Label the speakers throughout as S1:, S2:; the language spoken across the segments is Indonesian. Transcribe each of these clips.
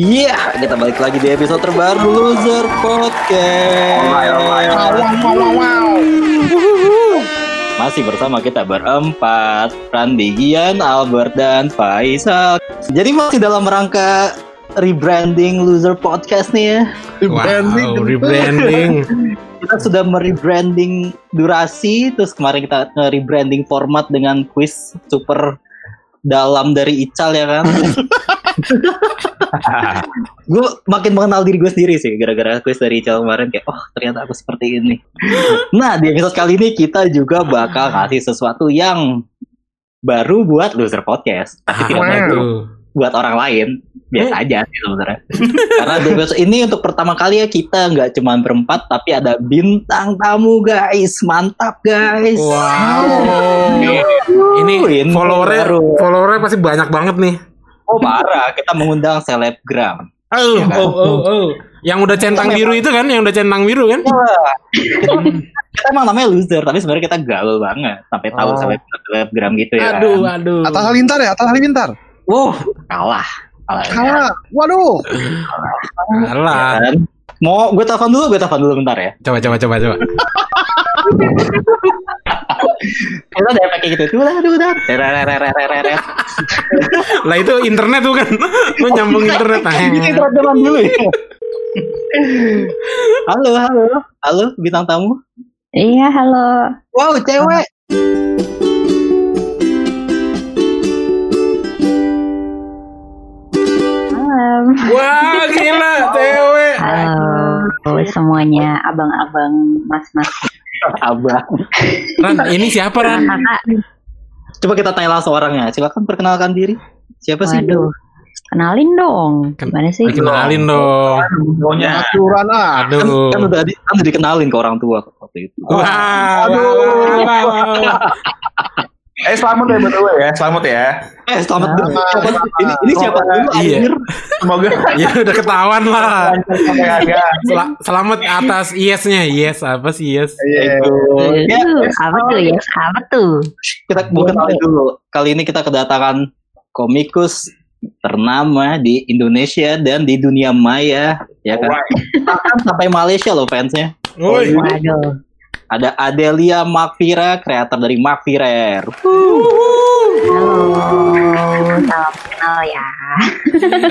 S1: Iya, kita balik lagi di episode terbaru Loser Podcast. Masih bersama kita berempat, Randi, Gian, Albert, dan Faisal. Jadi masih dalam rangka rebranding Loser Podcast nih ya.
S2: Wow, rebranding.
S1: Kita sudah merebranding durasi, terus kemarin kita rebranding format dengan quiz super dalam dari Ical ya kan. gue makin mengenal diri gue sendiri sih gara-gara quiz dari Ical kemarin kayak oh ternyata aku seperti ini. Nah di episode kali ini kita juga bakal kasih sesuatu yang baru buat loser podcast, tapi tidak baru buat orang lain biasa aja sih sebenarnya. Karena di episode ini untuk pertama kali ya kita nggak cuma berempat tapi ada bintang tamu guys, mantap guys.
S2: Wow. Ini followernya followernya pasti banyak banget nih.
S1: Oh parah, kita mengundang selebgram.
S2: Oh,
S1: Iya kan?
S2: oh, oh, oh. Yang udah centang biru itu kan, yang udah centang biru kan?
S1: Kita, kita emang namanya loser, tapi sebenarnya kita gaul banget sampai tahu
S3: Oh.
S1: seleb- selebgram gitu ya.
S2: Aduh,
S1: kan.
S2: aduh.
S3: Atta Halilintar ya, Atta Halilintar.
S1: Wow, kalah. Kalah.
S3: Kalah. Waduh.
S2: Alah.
S1: Kan? Mau gue telepon dulu, gue telepon dulu bentar ya.
S2: Coba, coba, coba, coba.
S1: Kita udah pakai gitu. Tuh lah, tuh lah.
S2: Lah itu internet tuh kan. Lu nyambung internet. Nah,
S1: Gitu teman dulu ya. Halo, halo. Halo, bintang tamu.
S4: Iya, halo.
S1: Wow, cewek.
S4: Malam.
S2: Wah, gila, cewek.
S4: Halo semuanya, abang-abang, mas-mas,
S1: Abang.
S2: Ran, ini siapa Ran?
S4: kakak.
S1: Coba kita tanya langsung orangnya. Silakan perkenalkan diri. Siapa sih?
S4: Waduh, kenalin dong. Gimana sih?
S2: Kenalin dong.
S1: Pokoknya.
S3: Aturan ah.
S1: Kan,
S2: Aduh.
S1: kan udah, di, kan udah dikenalin ke orang tua waktu itu.
S2: Wah, wah.
S5: Eh selamat ya btw ya, selamat ya.
S1: Eh, selamat
S4: Ah.
S1: dulu. Siapa- Ini, ini siapa dulu?
S2: Iya.
S5: Semoga
S2: Ya udah ketahuan lah. Sel- selamat atas yes-nya. Yes, apa sih yes?
S5: Iya.
S1: Ya,
S4: Tuh, apa tuh ya? Apa tuh?
S1: kita mau kenalin dulu. Kali ini kita kedatangan komikus ternama di Indonesia dan di dunia maya, ya kan? Bahkan sampai Malaysia loh fansnya.
S2: Woi.
S4: Waduh.
S1: Ada Adelia Makvira, kreator dari Makvirer.
S4: Halo. Salam kenal ya.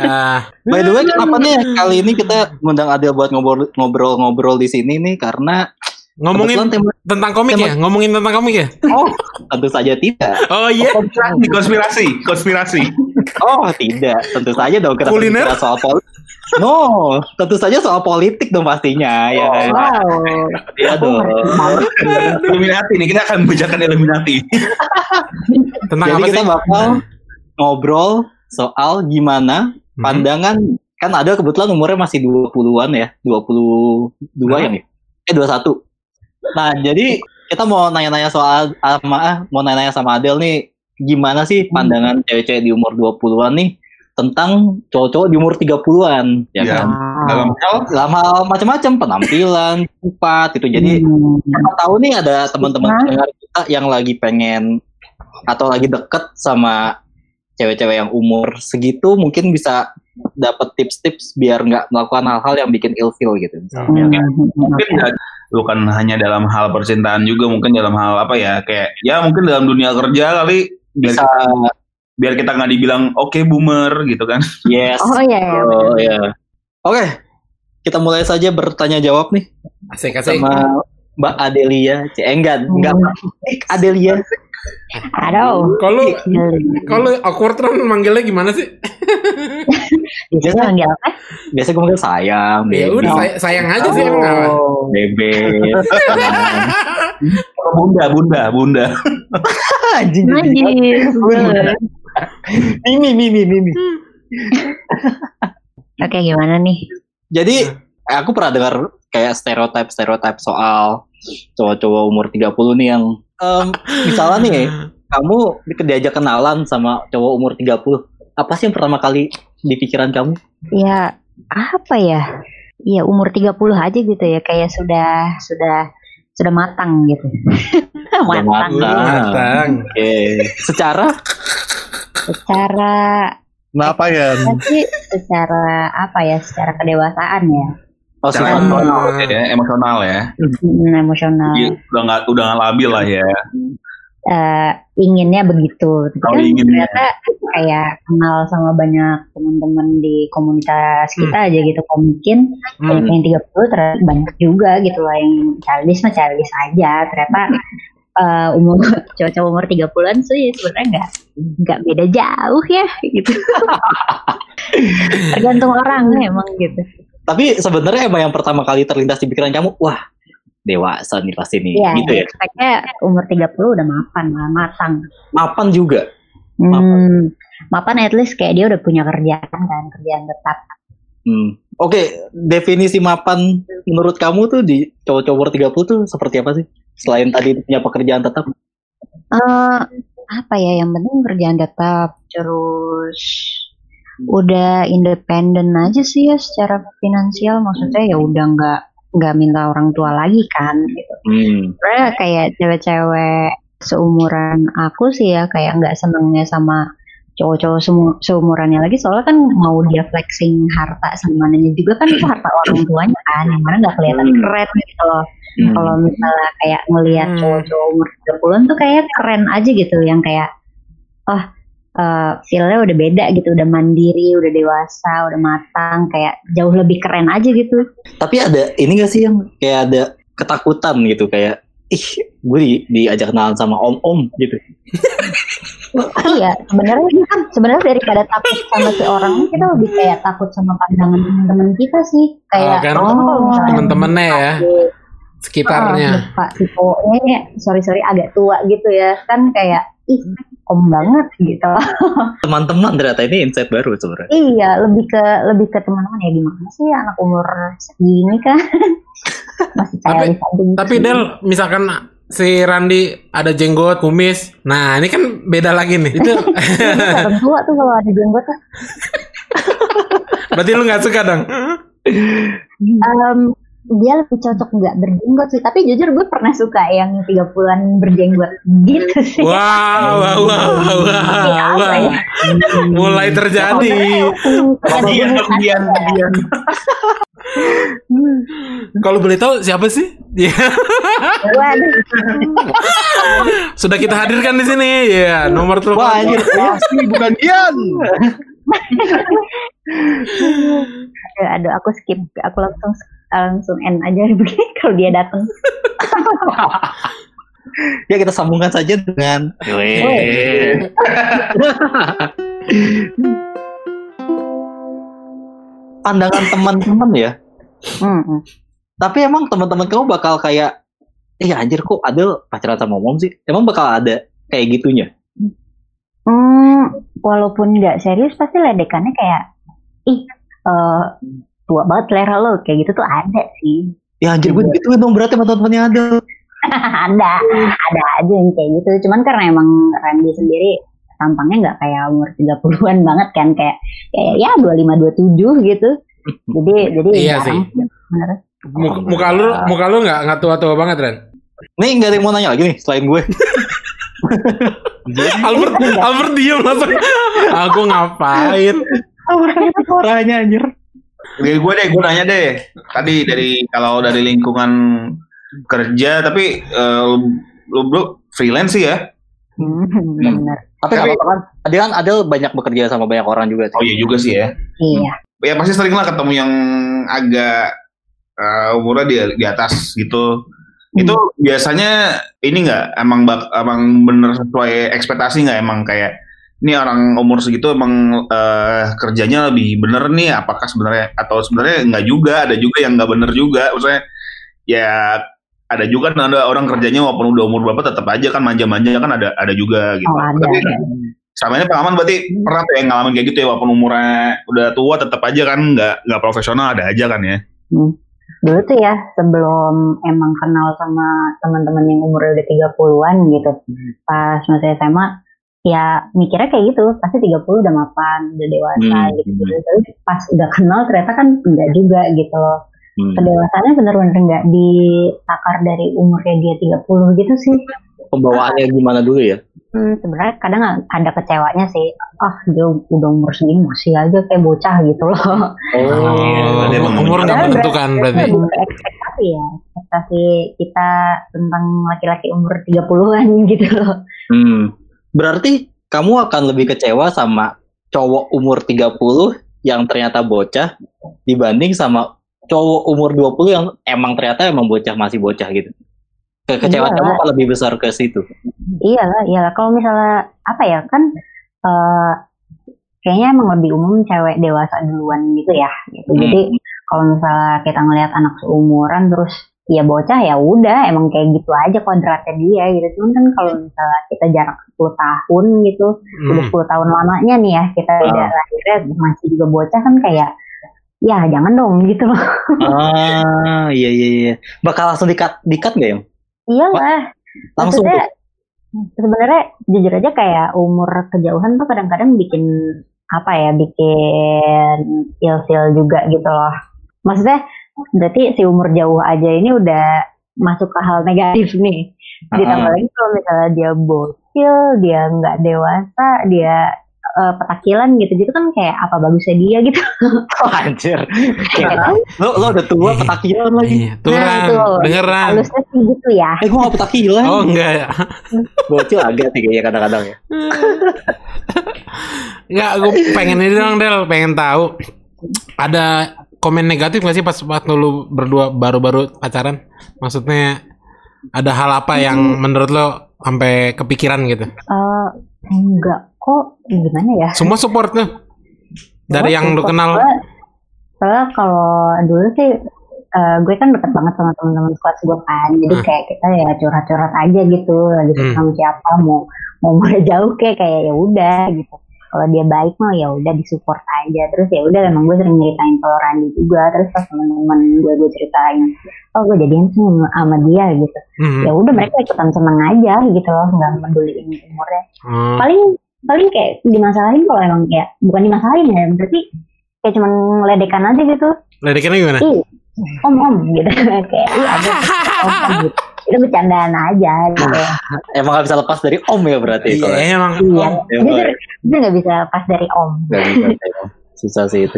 S2: Ah,
S1: By the way, kenapa nih kali ini kita ngundang Adel buat ngobrol- ngobrol-ngobrol di sini nih? Karena
S2: ngomongin
S1: tema
S2: tentang komik ya? Ngomongin tentang komik ya?
S1: oh tentu saja tidak.
S2: Oh iya.
S5: Konspirasi, konspirasi, konspirasi.
S1: Oh tidak, tentu saja dong kita
S2: Kuliner?
S1: soal politik. No, tentu saja soal politik dong pastinya ya. kan?
S4: Wow.
S1: Iya dong.
S5: Illuminati nih, kita akan membicarakan Illuminati.
S2: Tentang
S1: Jadi
S2: apa
S1: kita
S2: sih?
S1: bakal ngobrol soal gimana
S2: Hmm.
S1: pandangan kan ada kebetulan umurnya masih 20-an ya, 22
S2: Hmm.
S1: yang ya. Eh 21. Nah, jadi kita mau nanya-nanya soal sama mau nanya-nanya sama Adel nih gimana sih
S2: Hmm.
S1: pandangan cewek-cewek di umur 20-an nih tentang cowok-cowok di umur 30-an ya
S5: Iya.
S1: kan?
S5: Dalam hal
S1: Dalam hal macam-macam penampilan, sifat itu. Jadi
S4: Hmm.
S1: siapa tahu nih ada teman-teman pendengar kita yang lagi pengen atau lagi deket sama cewek-cewek yang umur segitu mungkin bisa dapat tips-tips biar nggak melakukan hal-hal yang bikin ilfeel gitu misalnya.
S4: Hmm.
S5: mungkin nggak bukan hanya dalam hal percintaan juga, mungkin dalam hal apa ya, kayak ya mungkin dalam dunia kerja kali biar
S1: Bisa
S5: biar kita nggak dibilang oke boomer gitu kan.
S1: yes.
S4: Oh iya, iya,
S1: Oh, ya. Oke. Kita mulai saja bertanya jawab nih
S2: Asik, asik.
S1: sama Mbak Adelia. C- Eh, enggak, enggak. Eh, Adelia.
S4: Aduh.
S2: Kalau kalau awkward Ran manggilnya gimana sih?
S4: Biasanya manggil apa?
S1: Biasa gue manggil sayang,
S2: Ya udah say- sayang aja sih emang apa?
S1: Oh, bebe.
S5: Oh, bunda, bunda, bunda.
S1: Anjing.
S4: Najis.
S1: Mimi, mimi, mimi.
S4: Oke, gimana nih?
S1: Jadi aku pernah dengar kayak stereotip-stereotip soal cowok-cowok umur 30 nih yang em, misalnya nih kamu diajak kenalan sama cowok umur 30. Apa sih yang pertama kali di pikiran kamu?
S4: Ya, apa ya? Iya, umur 30 aja gitu ya, kayak sudah sudah sudah matang gitu. matang.
S1: matang.
S2: Matang.
S1: Oke. Secara
S4: Secara
S3: Kenapa ya?
S4: Tapi secara apa ya, secara kedewasaan ya,
S1: Oh,
S5: Secara emosional ya, emosional ya.
S4: Hmm, emosional.
S5: Jadi udah nggak udah nggak labil lah ya.
S4: eh, inginnya begitu. Tapi
S5: Oh,
S4: kan
S5: inginnya.
S4: ternyata kayak kenal sama banyak teman-teman di komunitas kita aja gitu. Kok mungkin
S2: Hmm.
S4: yang 30 ternyata banyak juga gitu lah yang childish mah childish aja. Ternyata eh, umur cowok-cowok umur 30-an sih sebenarnya nggak nggak beda jauh ya gitu. Tergantung orang emang gitu.
S1: Tapi sebenarnya emang yang pertama kali terlintas di pikiran kamu, wah dewasa nih pasti nih,
S4: Iya,
S1: gitu ya.
S4: expect-nya umur 30 udah mapan matang.
S1: Mapan juga.
S4: Hmm, mapan at least kayak dia udah punya kerjaan kan, kerjaan tetap.
S1: Hmm. Oke, definisi mapan menurut kamu tuh di cowok-cowok umur 30 tuh seperti apa sih? Selain tadi punya pekerjaan tetap.
S4: eh apa ya yang penting kerjaan tetap terus udah independen aja sih ya secara finansial maksudnya ya udah nggak nggak minta orang tua lagi kan gitu.
S1: Hmm.
S4: Sebenarnya kayak cewek-cewek seumuran aku sih ya kayak nggak senengnya sama cowok-cowok semu- seumurannya lagi soalnya kan mau dia flexing harta semuanya juga kan itu harta orang tuanya kan yang mana nggak kelihatan
S1: Hmm.
S4: keren gitu loh
S1: Hmm.
S4: kalau misalnya kayak ngelihat
S2: Hmm.
S4: cowok-cowok umur 30-an tuh kayak keren aja gitu yang kayak oh eh feel-nya udah beda gitu udah mandiri udah dewasa udah matang kayak jauh lebih keren aja gitu
S1: Tapi ada ini gak sih yang kayak ada ketakutan gitu kayak ih gue di, diajak kenalan sama om-om gitu.
S4: iya sebenarnya kan sebenarnya daripada takut sama si orang kita lebih kayak takut sama pandangan teman-teman kita sih kayak
S2: Oh, kan
S4: misalnya
S2: temen-temennya ya. Sekitarnya.
S4: Ah, Pak Tiponya ya, sorry sorry agak tua gitu ya kan kayak ih om banget gitu
S1: Teman-teman ternyata ini insight baru sebenarnya.
S4: Iya, lebih ke lebih ke teman-teman ya gimana sih anak umur segini kan masih
S2: Tapi-. Tapi Del, misalkan si Randi ada jenggot, kumis. Nah, ini kan beda lagi nih. Itu
S4: orang tua tuh kalau ada jenggot
S2: berarti lu nggak suka dong?
S4: Em, dia lebih cocok nggak berjenggot sih, tapi jujur gue pernah suka yang 30-an berjenggot gitu sih.
S2: Wow, wow, wow, wow,
S4: Kayak apa
S2: wow.
S4: ya?
S2: Mulai terjadi.
S5: Kemudian, kemudian,
S4: aja.
S5: kemudian.
S2: Kalau boleh tahu siapa sih? Sudah kita hadirkan di sini. Ya, nomor telepon.
S1: Wah anjir,
S3: Pasti bukan Dian.
S4: aduh, aduh, aku skip, aku langsung langsung end aja begini kalau dia datang.
S1: ya kita sambungkan saja dengan pandangan teman-teman ya.
S4: Hmm, hmm.
S1: Tapi emang teman-teman kamu bakal kayak, eh anjir kok Adel pacaran sama mom sih? Emang bakal ada kayak gitunya?
S4: Hmm, walaupun nggak serius pasti ledekannya kayak ih eh, tua banget selera lo kayak gitu tuh ada sih
S1: Ya anjir gue gitu dong berarti sama teman-temannya Adel.
S4: ada ada aja yang kayak gitu cuman karena emang Randy sendiri tampangnya nggak kayak umur 30-an banget kan kayak kayak ya 25 27 gitu jadi jadi
S2: Iya
S4: sih sebenarnya.
S2: Muka, muka lu, muka lu nggak nggak tua-tua banget, Ren.
S1: Nih nggak ada yang mau nanya lagi nih selain gue.
S2: Albert, Albert diem langsung. Aku ngapain?
S1: Suaranya anjir.
S5: Oke, gue deh, gue nanya deh. Tadi dari kalau dari lingkungan kerja, tapi eh, lu, lu, freelance sih ya?
S4: Hmm,
S1: Tapi
S5: Tapi-
S1: kalau kan Adel kan Adel banyak bekerja sama banyak orang juga
S5: Oh
S1: sih.
S5: iya juga sih ya.
S4: iya
S5: Ya pasti sering lah ketemu yang agak eh, umurnya di, di atas gitu. Itu biasanya ini nggak emang bak, emang bener sesuai ekspektasi nggak emang kayak ini orang umur segitu emang eh, kerjanya lebih bener nih apakah sebenarnya atau sebenarnya nggak juga ada juga yang nggak bener juga maksudnya ya ada juga kan ada orang kerjanya walaupun udah umur berapa tetap aja kan manja-manja kan ada ada juga gitu.
S4: Oh, ada.
S5: Tapi selama ini pengalaman berarti pernah tuh yang ngalamin kayak gitu ya walaupun umurnya udah tua tetap aja kan nggak nggak profesional ada aja kan ya.
S4: dulu tuh ya sebelum emang kenal sama teman-teman yang umurnya udah 30-an gitu pas masih SMA ya mikirnya kayak gitu pasti 30 udah mapan udah dewasa
S1: Hmm.
S4: gitu gitu tapi pas udah kenal ternyata kan enggak juga gitu loh
S1: Hmm.
S4: kedewasannya bener-bener enggak ditakar dari umurnya dia 30 gitu sih
S1: pembawaannya gimana dulu ya?
S4: Hmm, sebenarnya kadang ada kecewanya sih. Ah, dia udah umur segini masih aja kayak bocah gitu loh.
S1: Oh,
S5: Iya, dia emang
S2: umur nggak menentukan berarti.
S4: Ekspektasi ya. Ekspektasi kita tentang laki-laki umur 30-an gitu loh.
S1: Hmm. Berarti kamu akan lebih kecewa sama cowok umur 30 yang ternyata bocah dibanding sama cowok umur 20 yang emang ternyata emang bocah masih bocah gitu. Kekecewaan
S4: Iyalah.
S1: kamu akan lebih besar ke situ.
S4: Iyalah, iyalah. Kalau misalnya apa ya kan eh, kayaknya emang lebih umum cewek dewasa duluan gitu ya. Gitu.
S1: Hmm.
S4: Jadi kalau misalnya kita ngelihat anak seumuran terus ya bocah ya udah emang kayak gitu aja kodratnya dia gitu. Cuman kan kalau misalnya kita jarak 10 tahun gitu, udah
S2: Hmm.
S4: 10 tahun lamanya nih ya kita
S1: Ah.
S4: udah lahirnya masih juga bocah kan kayak ya jangan dong gitu loh.
S1: Ah, iya iya iya. Bakal langsung dikat dikat nggak ya?
S4: Iyalah.
S1: Langsung.
S4: Maksudnya sebenarnya jujur aja kayak umur kejauhan tuh kadang-kadang bikin apa ya bikin ilfil juga gitu loh. Maksudnya berarti si umur jauh aja ini udah masuk ke hal negatif nih. Ditambah
S1: Ah.
S4: lagi kalau misalnya dia bocil, dia nggak dewasa, dia eh, petakilan gitu-gitu kan kayak apa bagusnya dia gitu.
S1: Oh, anjir. lo lo udah tua petakilan lagi.
S2: Iya, tuh
S4: Nah, itu.
S2: dengeran.
S4: Halusnya sih gitu ya.
S1: Eh gua gak petakilan.
S2: Oh enggak ya.
S1: Bocil agak sih kayaknya kadang-kadang ya.
S2: Enggak, gue pengen ini dong Del, pengen tahu. Ada komen negatif gak sih pas waktu lu berdua baru-baru pacaran? Maksudnya ada hal apa yang menurut lo sampai kepikiran gitu?
S4: Eh, enggak kok gimana ya?
S2: Semua support tuh. Dari yang lu kenal.
S4: Soalnya- Soalnya kalau dulu sih eh, gue kan deket banget sama teman-teman squad gue kan, jadi
S2: Hmm.
S4: kayak kita ya curhat-curhat aja gitu, lagi
S2: Hmm.
S4: sama siapa mau mau mulai jauh kayak kayak ya udah gitu. Kalau dia baik mah ya udah disupport aja. Terus ya udah emang gue sering nyeritain ke Randy juga. Terus pas teman-teman gue gue ceritain, oh gue jadian sih sama, dia gitu.
S2: Hmm.
S4: Ya udah mereka ikutan seneng aja gitu loh, nggak peduliin umurnya
S2: Hmm.
S4: paling paling kayak dimasalahin kalau emang kayak bukan dimasalahin ya berarti kayak cuman ngeledekan aja gitu
S2: Ledekannya gimana?
S4: ih om om gitu kayak iya ada om om gitu itu bercandaan aja gitu
S1: Emang gak bisa lepas dari om ya berarti itu.
S2: Iya emang.
S4: iya
S1: Ya,
S4: jujur jujur nggak bisa lepas dari om
S1: Gak bisa. Susah sih itu.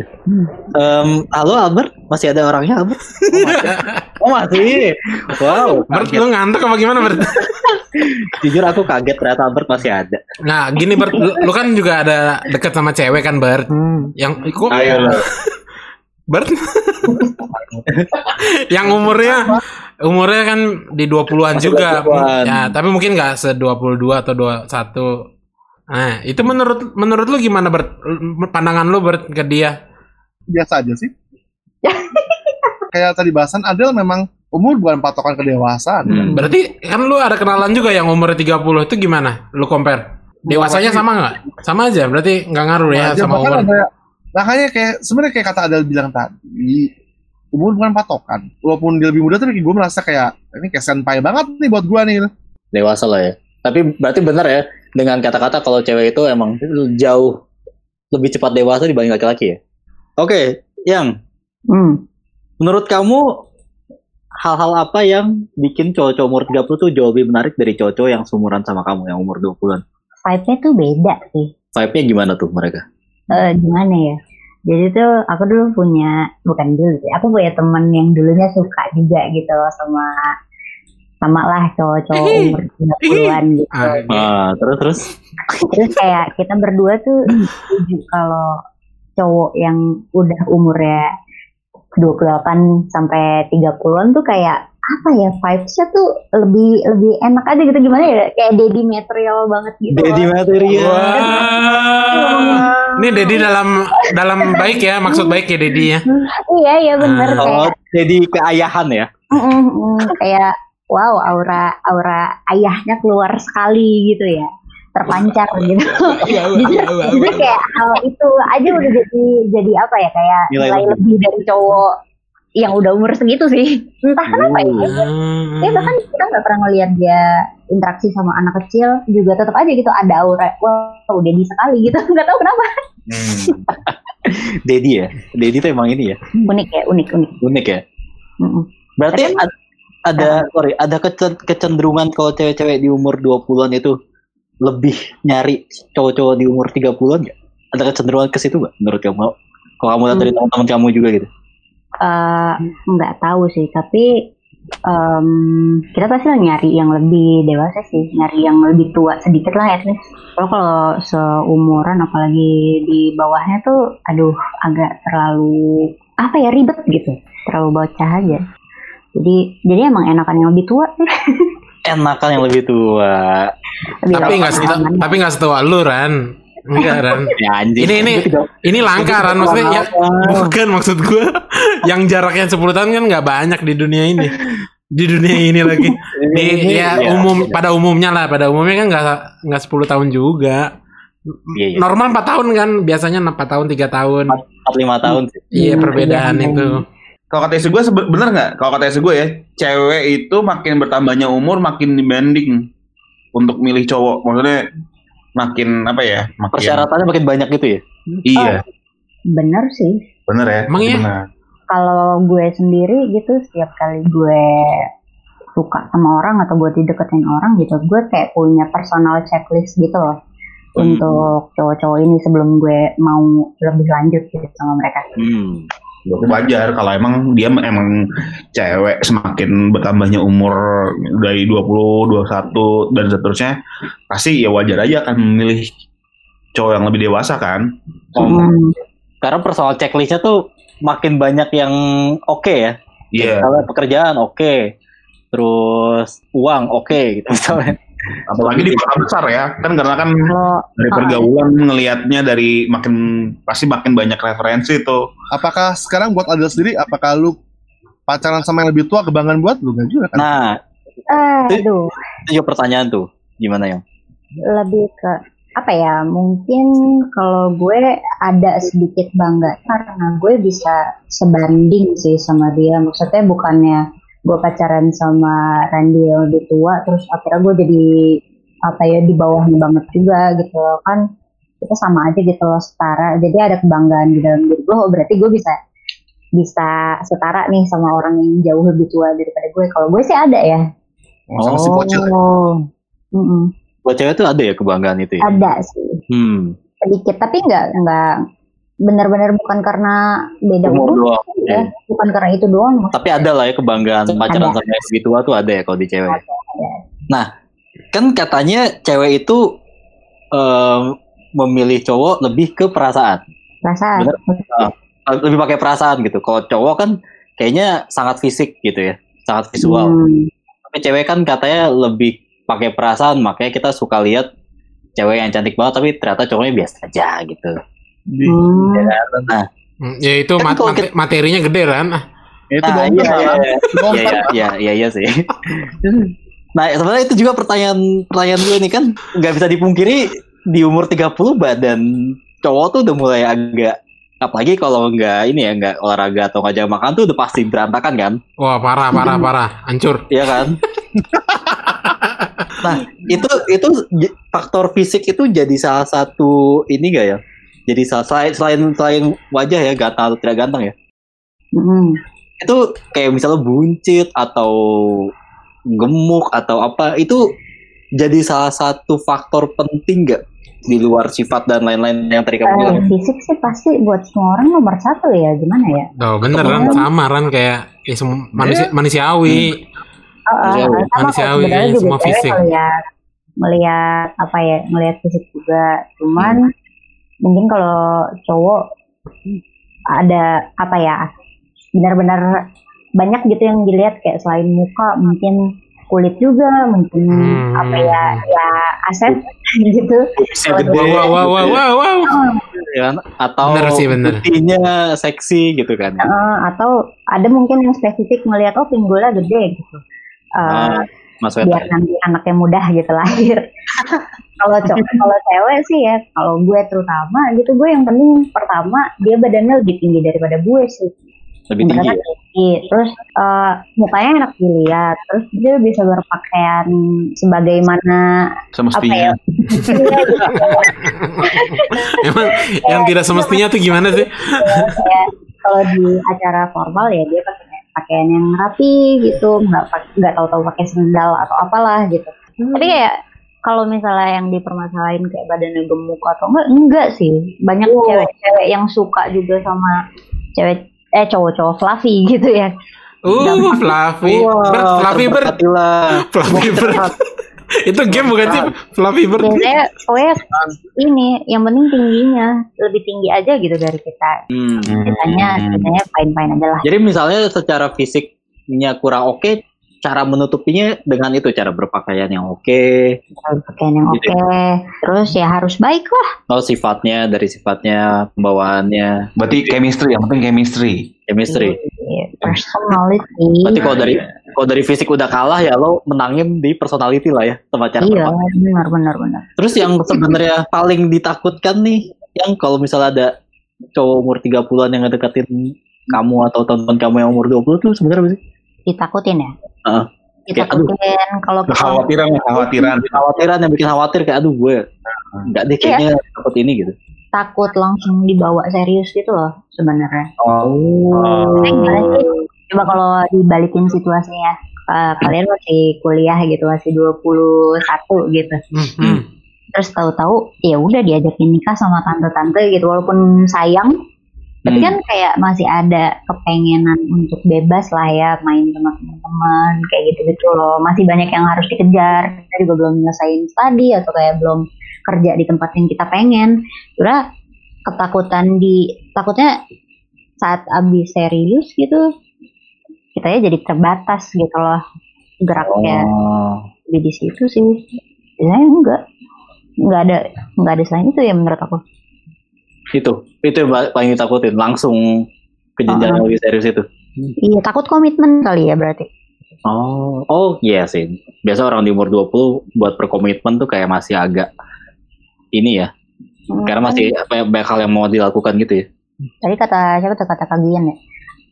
S1: Em, halo Albert, masih ada orangnya Albert? Oh masih. Oh masih. Wow.
S2: Bert, lu ngantuk apa gimana Bert?
S1: Jujur aku kaget ternyata Albert masih ada.
S2: Nah gini Bert, lu, lu kan juga ada deket sama cewek kan Bert?
S4: hmm.
S2: Yang kok
S5: Ayo lah.
S2: Bert? yang umurnya umurnya kan di 20-an juga.
S1: 20-an.
S2: Ya, tapi mungkin nggak se 22 atau 21. Nah, itu menurut menurut lu gimana Bert? Pandangan lu Bert ke dia?
S3: Biasa aja sih. Kayak tadi bahasan Adel memang umur bukan patokan kedewasaan.
S1: Hmm.
S2: Berarti kan lu ada kenalan juga yang umurnya 30 itu gimana? Lu compare? Dewasanya sama nggak? Sama aja, berarti nggak ngaruh ya sama umur.
S3: ada makanya kayak sebenarnya kayak kata Adel bilang tadi umur bukan patokan walaupun dia lebih muda tapi gue merasa kayak ini kayak senpai banget nih buat gue nih
S1: Dewasa lah ya. Tapi berarti benar ya dengan kata-kata kalau cewek itu emang jauh lebih cepat dewasa dibanding laki-laki ya. Oke, yang
S4: Hmm.
S1: menurut kamu hal-hal apa yang bikin cowok-cowok umur 30 tuh jauh lebih menarik dari cowok-cowok yang seumuran sama kamu yang umur 20-an?
S4: vibe-nya tuh beda sih
S1: Vibe-nya gimana tuh mereka?
S4: Eh, gimana ya? Jadi tuh aku dulu punya bukan dulu sih aku punya teman yang dulunya suka juga gitu loh sama sama lah cowok-cowok umur 30-an gitu.
S2: Ah, iya.
S1: Ah, terus terus?
S4: Terus kayak kita berdua tuh setuju kalau cowok yang udah umurnya 28 sampai 30-an tuh kayak apa ya vibes-nya tuh lebih lebih enak aja gitu gimana ya kayak daddy material banget gitu
S1: Daddy
S4: loh.
S1: material.
S2: Wah. Ini Dedi dalam dalam baik ya, maksud baik ya Dedi ya.
S4: iya iya bener
S2: Ah.
S1: Oh,
S4: kayak
S1: jadi keayahan ya?
S4: mm, mm, mm, kayak wow aura aura ayahnya keluar sekali gitu ya terpancar gitu jujur kayak hal itu aja udah jadi jadi apa ya kayak
S1: Nilai
S4: nilai,
S1: lebih
S4: dari cowok yang udah umur segitu sih entah kenapa ya
S2: Hmm.
S4: ya bahkan kita nggak pernah ngeliat dia interaksi sama anak kecil juga tetap aja gitu ada aura wow udah di sekali gitu nggak tahu kenapa
S5: Hmm.
S1: Daddy ya? Daddy tuh emang ini ya?
S4: unik ya unik unik
S1: Unik ya?
S4: Mm-mm.
S1: Berarti ad- ada sorry, ada kecen- kecenderungan kalau cewek-cewek di umur 20-an itu lebih nyari cowok-cowok di umur 30-an nggak? Ada kecenderungan ke situ nggak menurut kamu? Kalau kamu lihat dari teman-teman kamu juga gitu.
S4: Eh, nggak tahu sih tapi em, kita pasti nyari yang lebih dewasa sih nyari yang lebih tua sedikit lah at least. Kalau kalau seumuran apalagi di bawahnya tuh aduh agak terlalu apa ya ribet gitu. Terlalu bocah aja. Jadi jadi emang enakan yang lebih tua. Sih
S1: Enakan yang lebih tua.
S4: Lebih
S2: Tapi nggak tapi nggak setua lu Ran. Enggak Ran.
S1: Ya anjing.
S2: Ini ini ini langka Ran maksudnya ya, bukan maksud gue yang jaraknya 10 tahun kan nggak banyak di dunia ini. Di dunia ini lagi. Di ya
S1: Iya.
S2: umum pada umumnya lah, pada umumnya kan nggak nggak 10 tahun juga.
S1: Iya, iya.
S2: Normal 4 tahun kan, biasanya 4 tahun, 3 tahun.
S1: 45 tahun sih.
S2: Iya,
S4: Hmm,
S2: perbedaan
S4: iya.
S2: itu.
S5: Kalau kata istri gue bener nggak? Kalau kata istri gue ya, cewek itu makin bertambahnya umur makin demanding untuk milih cowok. Maksudnya makin apa ya? Makin
S1: Persyaratannya makin banyak gitu ya.
S5: iya,
S4: bener sih
S5: bener ya.
S2: Emang iya?
S4: Kalau gue sendiri gitu setiap kali gue suka sama orang atau gue dideketin orang gitu gue kayak punya personal checklist gitu loh
S1: Hmm.
S4: untuk cowok-cowok ini sebelum gue mau lebih lanjut gitu sama mereka
S1: Hmm.
S5: Wajar kalau emang dia emang cewek semakin bertambahnya umur dari 20, 21 dan seterusnya pasti ya wajar aja akan memilih cowok yang lebih dewasa kan.
S4: Hmm,
S1: Karena personal checklistnya tuh makin banyak yang oke ya.
S5: Iya,
S1: Misalnya pekerjaan oke, terus uang oke gitu misalnya.
S5: Apalagi di kota besar ya. Kan karena kan
S4: kalau
S5: dari
S4: Ah.
S5: pergaulan ngelihatnya dari makin pasti makin banyak referensi tuh.
S3: Apakah sekarang buat Adel sendiri, apakah lu pacaran sama yang lebih tua kebanggaan buat lu? Gak juga kan?
S1: Nah,
S4: eh, aduh
S1: itu juga pertanyaan tuh. Gimana yang?
S4: lebih ke apa ya mungkin kalau gue ada sedikit bangga karena gue bisa sebanding sih sama dia maksudnya bukannya gue pacaran sama Randy yang lebih tua terus akhirnya gue jadi apa ya di bawahnya banget juga gitu loh. kan kita sama aja gitu loh setara jadi ada kebanggaan di dalam diri gue oh berarti gue bisa bisa setara nih sama orang yang jauh lebih tua daripada gue kalau gue sih ada ya
S3: Sama si bocil.
S1: Oh.
S4: Mm-mm.
S1: Buat cewek tuh ada ya kebanggaan itu ya?
S4: ada sih
S1: Hmm.
S4: sedikit tapi nggak nggak benar-benar bukan karena beda
S1: Umur
S4: umur
S1: doang.
S4: ya bukan karena itu doang
S1: Tapi ada lah ya kebanggaan pacaran
S4: Ada.
S1: sama yang lebih tua tuh ada ya kalau di cewek.
S4: ada.
S1: Nah, kan katanya cewek itu em, memilih cowok lebih ke perasaan.
S4: perasaan
S1: Bener. Lebih pakai perasaan gitu. Kalau cowok kan kayaknya sangat fisik gitu ya. Sangat visual.
S4: Hmm,
S1: Tapi cewek kan katanya lebih pakai perasaan. Makanya kita suka lihat cewek yang cantik banget tapi ternyata cowoknya biasa aja gitu.
S4: Hmm.
S2: Hmm, Ya itu
S1: Kan
S2: mat- mate- materinya gede
S3: Ya, itu
S1: Nah, iya,
S3: kan?
S1: iya, iya. Iya,
S3: kan?
S1: iya, iya, iya, sih. Nah, sebenarnya itu juga pertanyaan pertanyaan gue nih kan nggak bisa dipungkiri di umur 30 badan cowok tuh udah mulai agak apalagi kalau nggak ini ya nggak olahraga atau nggak jaga makan tuh udah pasti berantakan kan
S2: Wah, parah parah parah, hancur.
S1: Iya kan nah itu itu faktor fisik itu jadi salah satu ini gak ya jadi salah selain selain selain wajah ya ganteng atau tidak ganteng ya
S4: Hmm.
S1: itu kayak misalnya buncit atau gemuk atau apa itu jadi salah satu faktor penting gak di luar sifat dan lain-lain yang tadi kamu bilang
S4: fisik sih pasti buat semua orang nomor satu ya gimana ya
S2: Tuh, bener Ran, sama Ran kayak ya, sem- manusia, manusiawi.
S4: Oh, oh,
S1: Manusiawi.
S4: kok
S2: Manusiawi, iya,
S4: juga
S2: semua fisik.
S4: melihat melihat apa ya melihat fisik juga cuman mungkin kalau cowok ada apa ya benar-benar banyak gitu yang dilihat kayak selain muka mungkin kulit juga mungkin
S2: Hmm.
S4: apa ya ya aset gitu
S1: Bisa gede
S2: Wow, wow, wow, wow, wow.
S1: ya atau
S2: Bener sih, bener.
S1: seksi gitu kan
S4: Eh, atau ada mungkin yang spesifik melihat oh pinggulnya gede gitu Eh,
S1: Ah, Mas
S4: biar
S1: Weta
S4: nanti anaknya mudah gitu lahir. kalau cowok kalau cewek sih ya, kalau gue terutama gitu gue yang penting pertama dia badannya lebih tinggi daripada gue sih.
S1: lebih tinggi ya?
S4: tinggi, terus eh, mukanya enak dilihat, terus dia bisa berpakaian sebagaimana apa
S5: Semestinya.
S4: ya? Iya.
S2: Emang yang tidak semestinya tuh gimana sih?
S4: Kayak kalau di acara formal ya dia pakai pakaian yang rapi gitu nggak pak- nggak tahu-tahu pakai sendal atau apalah gitu tapi kayak kalau misalnya yang dipermasalahin kayak badannya gemuk atau enggak enggak sih banyak cewek-cewek yang suka juga sama cewek eh cowok-cowok fluffy gitu ya
S2: Uh, Fluffy. Bird, Fluffy Bird.
S1: terberkatilah.
S2: Fluffy Bird. Itu game bukan sih? Fluffy Bird.
S4: biasanya pokoknya ini yang penting tingginya lebih tinggi aja gitu dari kita
S1: Hmm.
S4: kitanya kitanya fine fine aja lah
S1: Jadi misalnya secara fisiknya kurang oke, cara menutupinya dengan itu cara berpakaian yang oke,
S4: pakaian yang oke
S1: Gitu
S4: terus ya harus baik lah
S1: oh sifatnya dari sifatnya pembawaannya,
S5: Berarti chemistry, yang penting chemistry.
S1: chemistry.
S4: Iya, personality
S1: Berarti kalau dari kalau dari fisik udah kalah ya lo menangin di personality lah ya sama cara
S4: iya
S1: berpakaian.
S4: benar benar benar
S1: Terus yang sebenarnya paling ditakutkan nih, yang kalau misalnya ada cowok umur 30-an yang ngedeketin kamu atau teman kamu yang umur 20 tuh sebenarnya apa sih?
S4: Ditakutin ya
S1: aduh.
S4: ditakutin kalau kita
S5: Kekhawatiran, kekhawatiran.
S1: Kekhawatiran yang bikin khawatir kayak aduh gue enggak deh kayaknya takut ini gitu.
S4: takut langsung dibawa serius gitu loh sebenarnya
S1: Oh.
S4: Coba kalau dibalikin situasinya eh, kalian masih kuliah gitu masih 21 gitu
S2: Hmm, hmm.
S4: terus tahu-tahu ya udah diajakin nikah sama tante-tante gitu walaupun sayang tapi
S1: Hmm.
S4: kan kayak masih ada kepengenan untuk bebas lah ya main sama teman-teman kayak gitu-gitu loh. Masih banyak yang harus dikejar. Kita juga belum nyelesain studi atau kayak belum kerja di tempat yang kita pengen. Udah ketakutan di takutnya saat abis serius gitu kita ya jadi terbatas gitu loh geraknya.
S1: Oh.
S4: di di situ sih. Biasanya enggak. Nggak ada nggak ada selain itu ya menurut aku
S1: Itu, itu yang paling ditakutin langsung ke jenjang yang lebih serius itu.
S4: iya takut komitmen kali ya berarti
S1: Oh, oh iya sih. Biasa orang di umur 20 buat berkomitmen tuh kayak masih agak ini ya.
S4: Hmm,
S1: Karena masih banyak, banyak hal yang mau dilakukan gitu ya.
S4: tadi kata siapa tuh kata kagian ya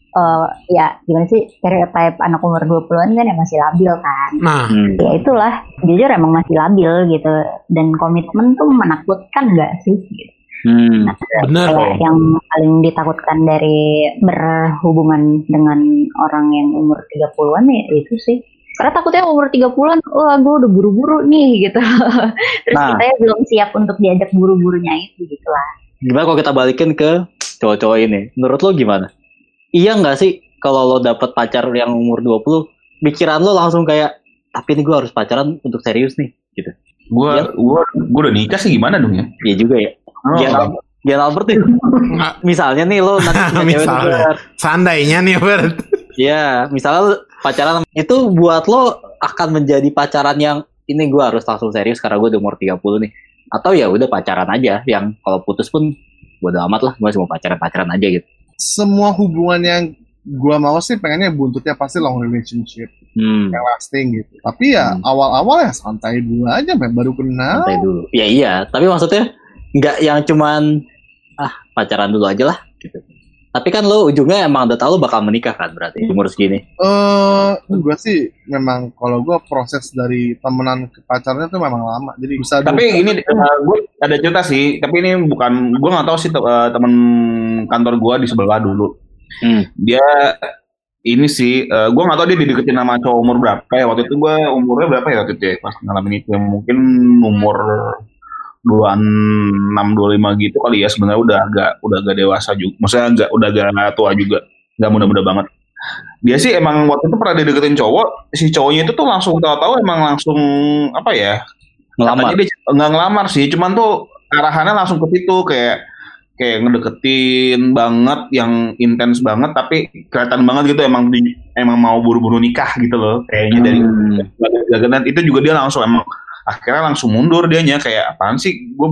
S4: Eh ya gimana sih stereotype anak umur 20-an kan yang masih labil kan
S2: Nah,
S1: Hmm.
S4: ya itulah jujur emang masih labil gitu dan komitmen tuh menakutkan nggak sih gitu.
S1: Hmm.
S4: kayak yang paling ditakutkan dari berhubungan dengan orang yang umur 30-an ya itu sih. Karena takutnya umur 30-an, wah gue udah buru-buru nih gitu. Terus
S1: Nah.
S4: kita ya belum siap untuk diajak buru-burunya itu gitu lah.
S1: Gimana kalau kita balikin ke cowok-cowok ini? Menurut lo gimana? Iya nggak sih kalau lo dapet pacar yang umur 20, pikiran lo langsung kayak, tapi ini gue harus pacaran untuk serius nih, gitu.
S5: Gue gua gua udah nikah sih gimana dong ya?
S1: Iya juga ya.
S5: Oh,
S1: Gian, Gian Albert nih.
S2: Nggak.
S1: misalnya nih lo nanti punya
S2: Misalnya. Seandainya nih, Bert.
S1: Iya, misalnya lo pacaran itu buat lo akan menjadi pacaran yang ini gue harus langsung serius karena gue udah umur 30 nih. Atau ya udah pacaran aja yang kalau putus pun gue udah amat lah, gue cuma pacaran-pacaran aja gitu.
S3: Semua hubungan yang gua mau sih pengennya buntutnya pasti long relationship
S1: Hmm,
S3: yang lasting gitu. Tapi ya
S1: Hmm.
S3: awal-awal ya santai dulu aja, baru kenal.
S1: santai dulu. Ya iya, tapi maksudnya nggak yang cuman ah pacaran dulu aja lah gitu. Tapi kan lo ujungnya emang udah tahu lo bakal menikah kan berarti umur segini.
S3: Eh, gua sih memang kalau gua proses dari temenan ke pacarnya tuh memang lama. Jadi bisa
S5: Tapi
S3: dulu-
S5: ini gue ada cerita sih, tapi ini bukan gue nggak tahu sih te- eh, temen kantor gue di sebelah dulu.
S1: Hmm.
S5: Dia ini sih, gue nggak tahu dia dideketin sama cowok umur berapa ya. Waktu itu gue umurnya berapa ya waktu itu ya, pas ngalamin itu. Mungkin umur 26, 25 gitu kali ya. Sebenarnya udah agak udah agak dewasa juga. Maksudnya agak udah agak tua juga. Gak muda-muda banget. Dia sih emang waktu itu pernah dideketin cowok. Si cowoknya itu tuh langsung tahu-tahu emang langsung apa ya?
S1: Ngelamar.
S5: Katanya dia nggak ngelamar sih, cuman tuh arahannya langsung ke situ kayak kayak ngedeketin banget yang intens banget tapi kelihatan banget gitu emang di- emang mau buru-buru nikah gitu loh kayaknya dari
S1: Hmm.
S5: dan itu juga dia langsung emang akhirnya langsung mundur dianya kayak apaan sih gue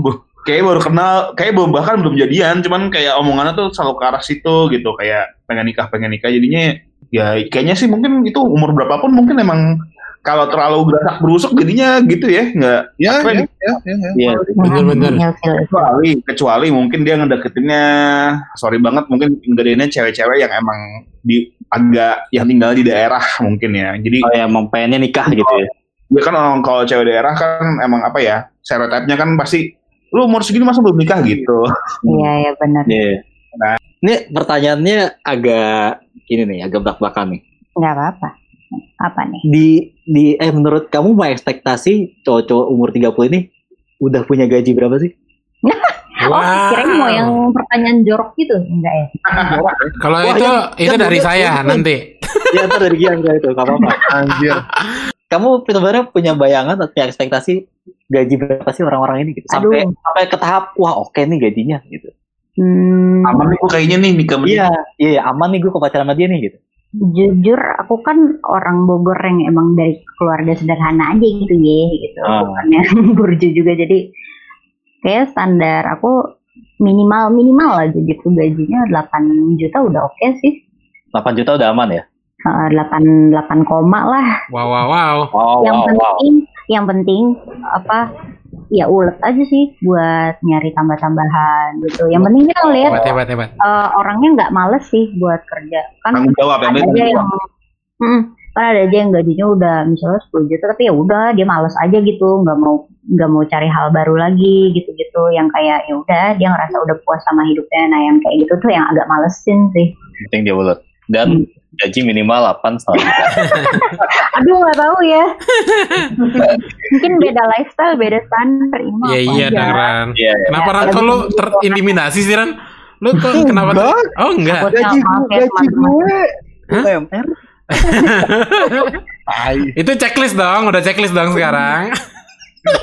S5: kayak baru kenal kayak belum bahkan belum jadian cuman kayak omongannya tuh selalu ke arah situ gitu kayak pengen nikah pengen nikah jadinya ya kayaknya sih mungkin itu umur berapapun mungkin emang kalau terlalu gerasak berusuk jadinya gitu ya nggak
S3: ya, ya,
S5: nih?
S3: ya, ya, ya.
S1: Iya.
S2: Bener-bener.
S4: Ilfil.
S5: kecuali kecuali mungkin dia ngedeketinnya sorry banget mungkin ngedeketinnya cewek-cewek yang emang di agak yang tinggal di daerah mungkin ya jadi
S1: Oh ya emang pengennya nikah gitu ya.
S5: Dia kan orang kalau cewek daerah kan emang apa ya stereotipnya kan pasti lu umur segini masa belum nikah gitu
S4: Iya ya benar.
S1: Iya. Ini pertanyaannya agak ini nih, agak belak-belakan nih.
S4: Nggak apa-apa. Apa nih?
S1: Di di eh menurut kamu mau ekspektasi cowok-cowok umur 30 ini udah punya gaji berapa sih?
S4: Oh, kirain mau yang pertanyaan jorok gitu. Enggak ya?
S2: Kalau itu itu dari saya nanti.
S1: Ya ntar dari Gian itu, gak apa-apa.
S3: Anjir.
S1: Kamu sebenarnya punya bayangan atau punya ekspektasi gaji berapa sih orang-orang ini gitu? Sampai
S4: Aduh.
S1: sampai ke tahap wah oke nih gajinya gitu.
S4: Hmm,
S5: Aman nih gue kayaknya nih nikah.
S1: Iya, iya, iya, aman nih gue ke pacaran sama dia nih gitu.
S4: jujur aku kan orang Bogor yang emang dari keluarga sederhana aja gitu ya gitu.
S1: Ah.
S4: Bukan yang burju juga jadi kayak standar aku minimal minimal aja gitu gajinya 8 juta udah oke sih.
S1: 8 juta udah aman ya?
S4: Eh, 8 8 koma lah.
S2: Wow wow wow.
S1: Wow,
S4: yang
S1: wow, wow.
S4: penting yang penting apa ya ulet aja sih buat nyari tambah-tambahan gitu. Yang penting kita lihat
S2: Hebat hebat hebat.
S4: eh, orangnya nggak males sih buat kerja. Kan
S5: Tanggung jawab
S4: ada aja yang Hmm, kan ada aja yang gajinya udah misalnya 10 juta tapi ya udah dia males aja gitu nggak mau nggak mau cari hal baru lagi gitu-gitu yang kayak ya udah dia ngerasa udah puas sama hidupnya nah yang kayak gitu tuh yang agak malesin sih
S1: Penting dia bulat. Dan gaji minimal 8 setengah juta.
S4: aduh nggak tahu ya mungkin beda lifestyle beda standar ini
S2: Iya
S4: apa
S2: iya
S4: aja.
S2: dong Ran.
S1: Iya, iya.
S2: Kenapa Ran kok lu terintimidasi sih Ran? Lu kok kenapa? tuh? Oh enggak.
S1: Gaji gue,
S4: ya,
S1: gaji gue.
S2: Hah?
S1: UMR.
S2: Itu checklist dong, udah checklist dong sekarang.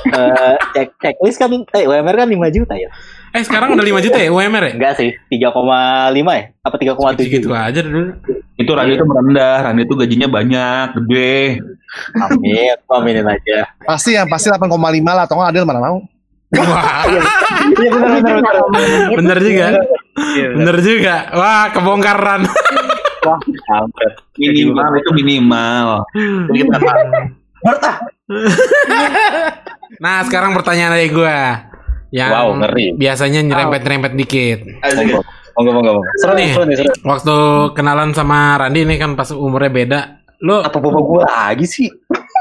S1: Eh, cek checklist kan eh UMR kan 5 juta ya?
S2: Eh sekarang udah 5 juta ya UMR ya?
S1: Enggak sih, 3,5 ya? Apa 3,7
S2: Gitu aja dulu.
S5: Itu Randy itu merendah, Randy itu gajinya banyak, gede.
S1: Amin, aminin aja.
S3: Pasti ya, pasti 8,5 lah. Atau nggak Adel mana mau.
S2: Wah,
S1: Iya benar benar benar.
S2: Bener juga.
S1: Iya, benar.
S2: Bener juga. Wah, kebongkar Ran.
S1: Wah, hampir.
S5: Minimal itu minimal. Jadi kita
S1: Berta.
S2: Nah, sekarang pertanyaan dari gua. Yang
S1: Wow, ngeri.
S2: biasanya nyerempet-nyerempet dikit.
S1: Monggo, monggo. monggo. Seru nih, seru nih, seru.
S2: Waktu kenalan sama Randi ini kan pas umurnya beda. Lu
S1: Apa bapak gue lagi sih?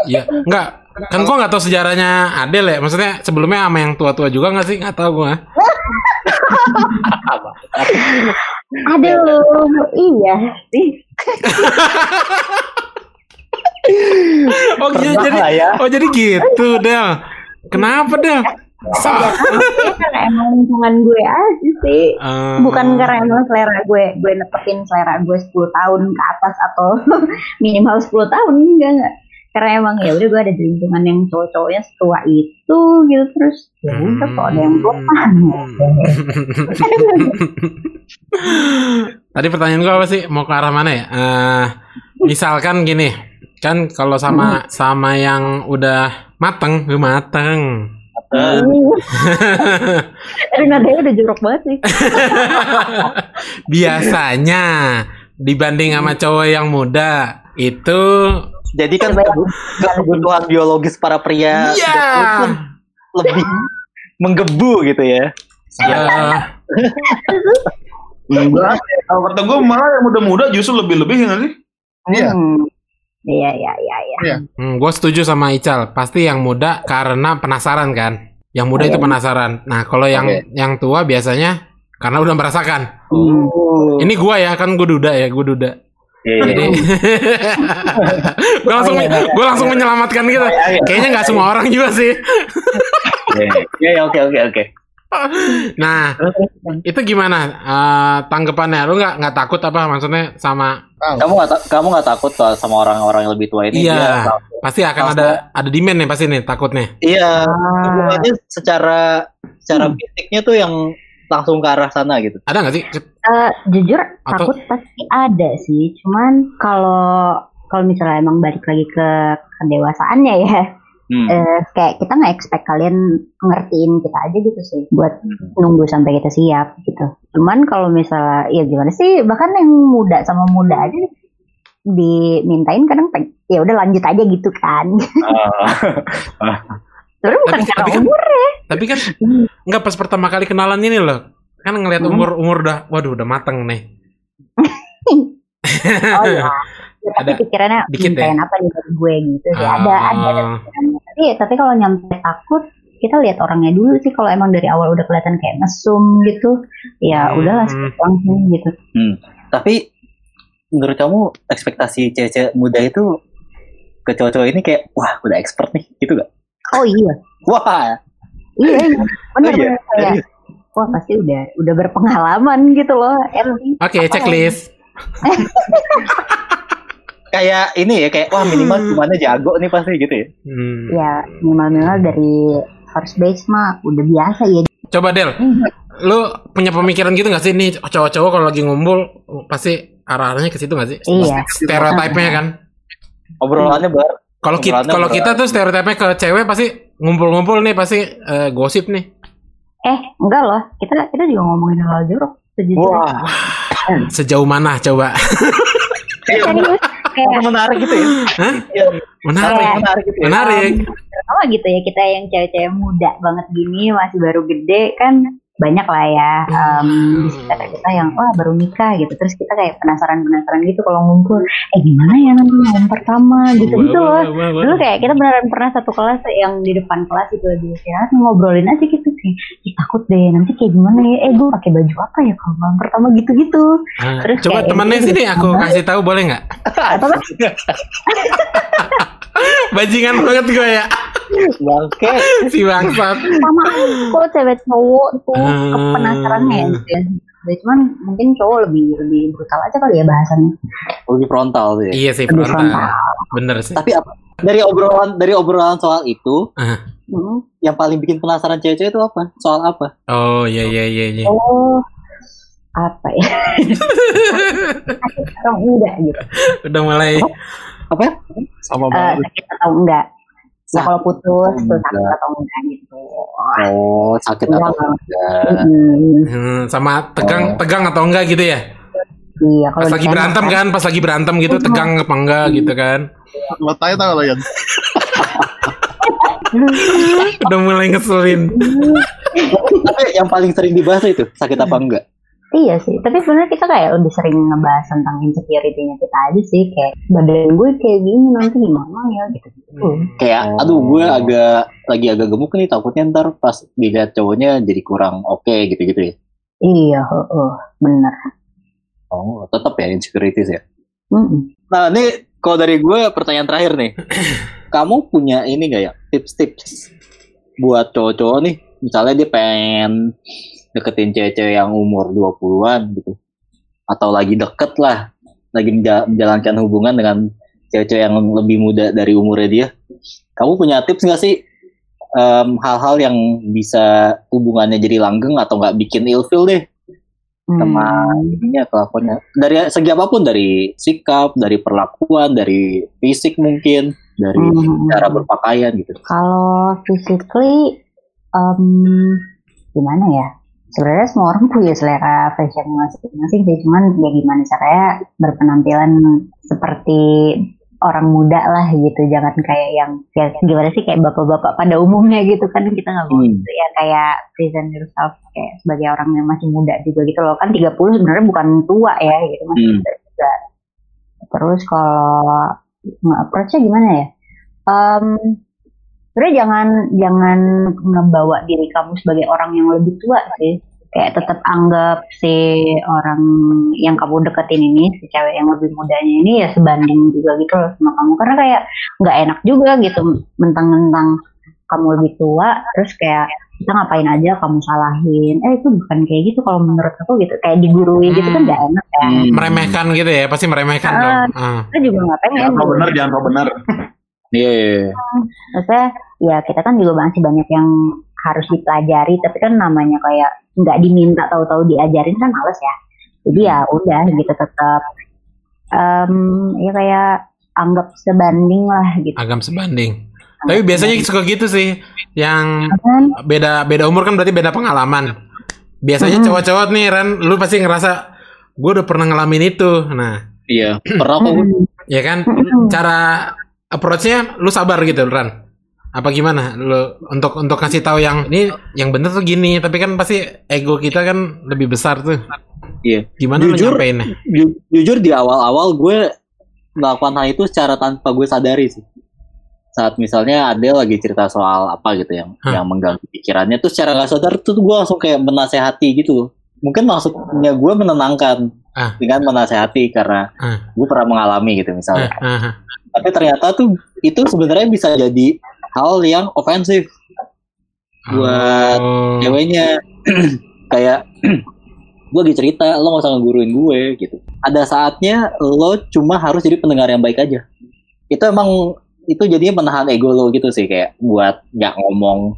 S2: ya enggak kan gua nggak tahu sejarahnya Adel ya. Maksudnya sebelumnya sama yang tua-tua juga nggak sih? Nggak tahu gua.
S4: aduh iya sih
S2: Oh iya jadi
S1: ya.
S2: Oh jadi gitu, Del. Kenapa, Del? Sa-
S4: ya karena emang lingkungan gue aja sih.
S2: Eh,
S4: bukan karena emang selera gue. Gue netepin selera gue 10 tahun ke atas atau minimal 10 tahun. Enggak enggak. Karena emang ya udah gue ada di lingkungan yang cowok-cowoknya setua itu gitu. Terus ya udah kok ada yang tua
S2: Tadi pertanyaan gua apa sih? Mau ke arah mana ya? Eh, misalkan gini, kan kalau sama sama yang udah mateng, gue mateng.
S4: Aduh nadanya udah jorok banget sih
S2: Biasanya dibanding sama cowok yang muda itu
S1: Jadi kan
S4: ya.
S1: kebutuhan biologis para pria
S2: Iya.
S1: 30 kan lebih menggebu gitu ya.
S5: Enggak. Kalau kata gue malah yang muda-muda justru lebih-lebih ya nggak sih?
S3: Iya.
S4: Hmm. Iya iya iya iya
S2: hmm, gue setuju sama Ical. Pasti yang muda karena penasaran kan. Yang muda itu penasaran. Nah kalau yang
S1: Oke.
S2: yang tua biasanya karena udah merasakan.
S1: Uh.
S2: Ini gua ya kan gue duda ya, gue duda.
S1: Iya, iya.
S2: Jadi gue langsung gue langsung menyelamatkan gitu. Kayaknya nggak semua orang juga sih.
S1: Iya, iya, iya, oke oke oke.
S2: Nah itu gimana eh, tanggapannya? Lu nggak nggak takut apa maksudnya sama?
S1: Kamu nggak ta- kamu nggak takut kalau sama orang-orang yang lebih tua ini?
S2: Iya,
S1: Dia-
S2: pasti akan ada ada demand nih pasti nih takutnya.
S1: Iya,
S4: Ah.
S1: hubungannya secara secara fisiknya tuh yang langsung ke arah sana gitu.
S2: Ada nggak sih?
S4: Eh, jujur
S2: Atau-
S4: takut pasti ada sih cuman kalau kalau misalnya emang balik lagi ke kedewasaannya ya
S1: Hmm.
S4: eh, kayak kita nggak expect kalian ngertiin kita aja gitu sih buat nunggu sampai kita siap gitu. Cuman kalau misalnya ya gimana sih bahkan yang muda sama muda aja dimintain kadang ya udah lanjut aja gitu kan. Sebenarnya bukan
S2: Tapi-
S4: karena
S2: tapi kan-
S4: umur
S2: Tapi kan nggak pas pertama kali kenalan ini loh. Kan ngelihat umur umur udah, waduh udah mateng nih.
S4: oh ya, ya tapi
S2: Ada
S4: pikirannya
S2: dikit ya?
S4: apa nih dari gue gitu sih ada ada ada
S2: Ah,
S4: tapi tapi kalau nyampe takut kita lihat orangnya dulu sih kalau emang dari awal udah kelihatan kayak mesum gitu ya
S2: Hmm.
S4: udahlah langsung gitu
S1: Hmm. Tapi menurut kamu ekspektasi cewek muda itu ke cowok-cowok ini kayak wah udah expert nih gitu gak?
S4: oh iya
S1: Wah,
S4: iya iya bener
S1: Oh iya? Serius?
S4: wah pasti udah udah berpengalaman gitu loh
S2: Oke, checklist.
S1: kayak ini ya kayak wah minimal gimana jago nih pasti gitu ya.
S2: Hmm.
S4: ya minimal minimal dari first base mah udah biasa ya
S2: Coba Del, lu punya pemikiran gitu gak sih nih cowok-cowok kalau lagi ngumpul pasti arah-arahnya ke situ gak sih?
S4: iya
S2: Stereotipnya kan.
S1: Obrolannya bar.
S2: Kalau kita kalau kita tuh stereotipnya ke cewek pasti ngumpul-ngumpul nih pasti eh, gosip nih.
S4: eh enggak loh kita kita juga ngomongin hal jorok sejujurnya
S1: Wah,
S2: Sejauh mana coba?
S4: serius kayak
S1: menarik gitu ya.
S2: Hah?
S1: Iya,
S2: Menarik.
S1: menarik gitu ya.
S2: Menarik.
S4: terutama gitu ya kita yang cewek-cewek muda banget gini masih baru gede kan banyak lah ya em, di sekitar kita yang wah baru nikah gitu. Terus kita kayak penasaran-penasaran gitu kalau ngumpul eh gimana ya nanti malam pertama? Gitu gitu loh. dulu kayak kita beneran pernah satu kelas yang di depan kelas itu lagi istirahat ngobrolin aja gitu kayak "Ih, takut deh nanti kayak gimana ya? Eh gue pakai baju apa ya kalau malam pertama? Gitu-gitu.
S2: Ah,
S4: terus
S2: Coba
S4: kayak
S2: temennya
S4: itu
S2: sini
S4: juga
S2: aku
S4: sama.
S2: kasih tahu boleh nggak?
S4: apa?
S2: Bajingan banget gue ya
S1: Bangke.
S2: si bangsat.
S4: sama kok cewek cowok tuh
S2: Hmm.
S4: penasarannya ya Ya, cuman mungkin cowok lebih lebih brutal aja kali ya bahasannya
S1: Lebih frontal sih.
S2: Iya sih
S4: lebih
S2: frontal.
S4: frontal
S2: Bener sih.
S1: Tapi apa? Dari obrolan dari obrolan soal itu,
S2: Ah.
S4: Hmm.
S1: yang paling bikin penasaran cewek-cewek itu apa? Soal apa?
S2: Oh iya iya iya iya.
S4: oh apa ya atau enggak gitu
S2: Udah mulai
S1: Apa?
S3: Sama
S4: Eh,
S3: banget.
S4: sakit atau enggak ya kalau putus tuh sakit
S1: Enggak.
S4: atau enggak gitu
S1: Oh, sakit
S4: Enggak,
S1: atau enggak?
S4: Mm,
S2: hmm, sama tegang tegang atau enggak gitu ya?
S4: iya kalau
S2: Pas lagi berantem kan, pas lagi berantem gitu tegang apa enggak gitu kan?
S3: Lo tanya tau lo yang
S2: Udah mulai ngeselin.
S1: Tapi yang paling sering dibahas itu sakit apa enggak?
S4: Iya sih, tapi sebenarnya kita kayak lebih sering ngebahas tentang insecurity-nya kita aja sih, kayak badan gue kayak gini nanti gimana ya gitu.
S1: Kayak
S3: Oh.
S1: aduh gue agak lagi agak gemuk nih takutnya ntar pas dilihat cowoknya jadi kurang oke gitu-gitu ya.
S4: Iya, heeh, bener.
S1: Oh, tetap ya insecurities ya.
S4: Mm-mm.
S1: Nah, ini kalau dari gue pertanyaan terakhir nih. Kamu punya ini gak ya tips-tips buat cowok-cowok nih? Misalnya dia pengen deketin cewek-cewek yang umur 20-an gitu. Atau lagi deket lah. Lagi menja- menjalankan hubungan dengan cewek-cewek yang lebih muda dari umurnya dia. Kamu punya tips gak sih? Em, hal-hal yang bisa hubungannya jadi langgeng atau nggak bikin ilfeel deh sama
S4: Hmm.
S1: ininya kelakuannya dari segi apa pun dari sikap dari perlakuan dari fisik mungkin dari
S4: Hmm.
S1: cara berpakaian gitu
S4: Kalau physically, em, gimana ya? Sebenarnya semua orang punya selera fashion masing-masing sih, cuman ya gimana caranya berpenampilan seperti orang muda lah gitu, jangan kayak yang ya gimana sih kayak bapak-bapak pada umumnya gitu kan kita nggak mau
S1: Hmm.
S4: gitu ya kayak present yourself kayak sebagai orang yang masih muda juga gitu loh kan 30 sebenarnya bukan tua ya gitu masih
S1: Hmm.
S4: muda juga. Terus kalau nge-approach-nya gimana ya? Em, sebenarnya jangan jangan ngebawa diri kamu sebagai orang yang lebih tua sih kayak tetap anggap si orang yang kamu deketin ini si cewek yang lebih mudanya ini ya sebanding juga gitu loh sama kamu karena kayak nggak enak juga gitu mentang-mentang kamu lebih tua terus kayak kita ngapain aja kamu salahin eh itu bukan kayak gitu kalau menurut aku gitu kayak digurui gitu kan
S2: Hmm.
S4: nggak enak ya
S1: Hmm.
S2: Meremehkan gitu ya, pasti meremehkan
S4: Ah.
S2: dong. Ah.
S4: kita juga nggak pengen
S5: Jangan kau
S4: gitu.
S5: benar, jangan benar.
S1: Iya, iya, iya.
S4: maksudnya ya kita kan juga masih banyak yang harus dipelajari tapi kan namanya kayak nggak diminta tahu-tahu diajarin kan males ya jadi ya udah gitu tetap em, ya kayak anggap sebanding lah gitu
S2: Agam sebanding. Tapi biasanya suka gitu sih, yang beda beda umur kan berarti beda pengalaman. Biasanya
S4: Hmm.
S2: cowok-cowok nih Ran, lu pasti ngerasa gue udah pernah ngalamin itu. Nah,
S1: iya pernah kok
S2: ya kan cara approach-nya lu sabar gitu Ran. Apa gimana lu untuk untuk kasih tahu yang ini yang bener tuh gini, tapi kan pasti ego kita kan lebih besar tuh.
S1: Iya.
S2: Gimana lu
S1: Jujur,
S2: nyampeinnya?
S1: Ju- jujur di awal-awal gue melakukan hal itu secara tanpa gue sadari sih saat misalnya ada lagi cerita soal apa gitu yang
S2: Hah.
S1: yang mengganggu pikirannya tuh secara nggak sadar tuh gue langsung kayak menasehati gitu mungkin maksudnya gue menenangkan
S2: Ah.
S1: dengan menasehati karena
S2: Ah.
S1: gue pernah mengalami gitu misalnya
S2: eh, eh.
S1: tapi ternyata tuh itu sebenarnya bisa jadi hal yang ofensif buat
S2: Oh.
S1: ceweknya kayak gue lagi cerita lo gak usah ngeguruin gue gitu ada saatnya lo cuma harus jadi pendengar yang baik aja itu emang itu jadinya menahan ego lo gitu sih kayak buat nggak ngomong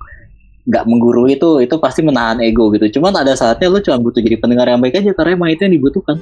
S1: nggak mengguru itu itu pasti menahan ego gitu. Cuman ada saatnya lo cuma butuh jadi pendengar yang baik aja karena emang itu yang dibutuhkan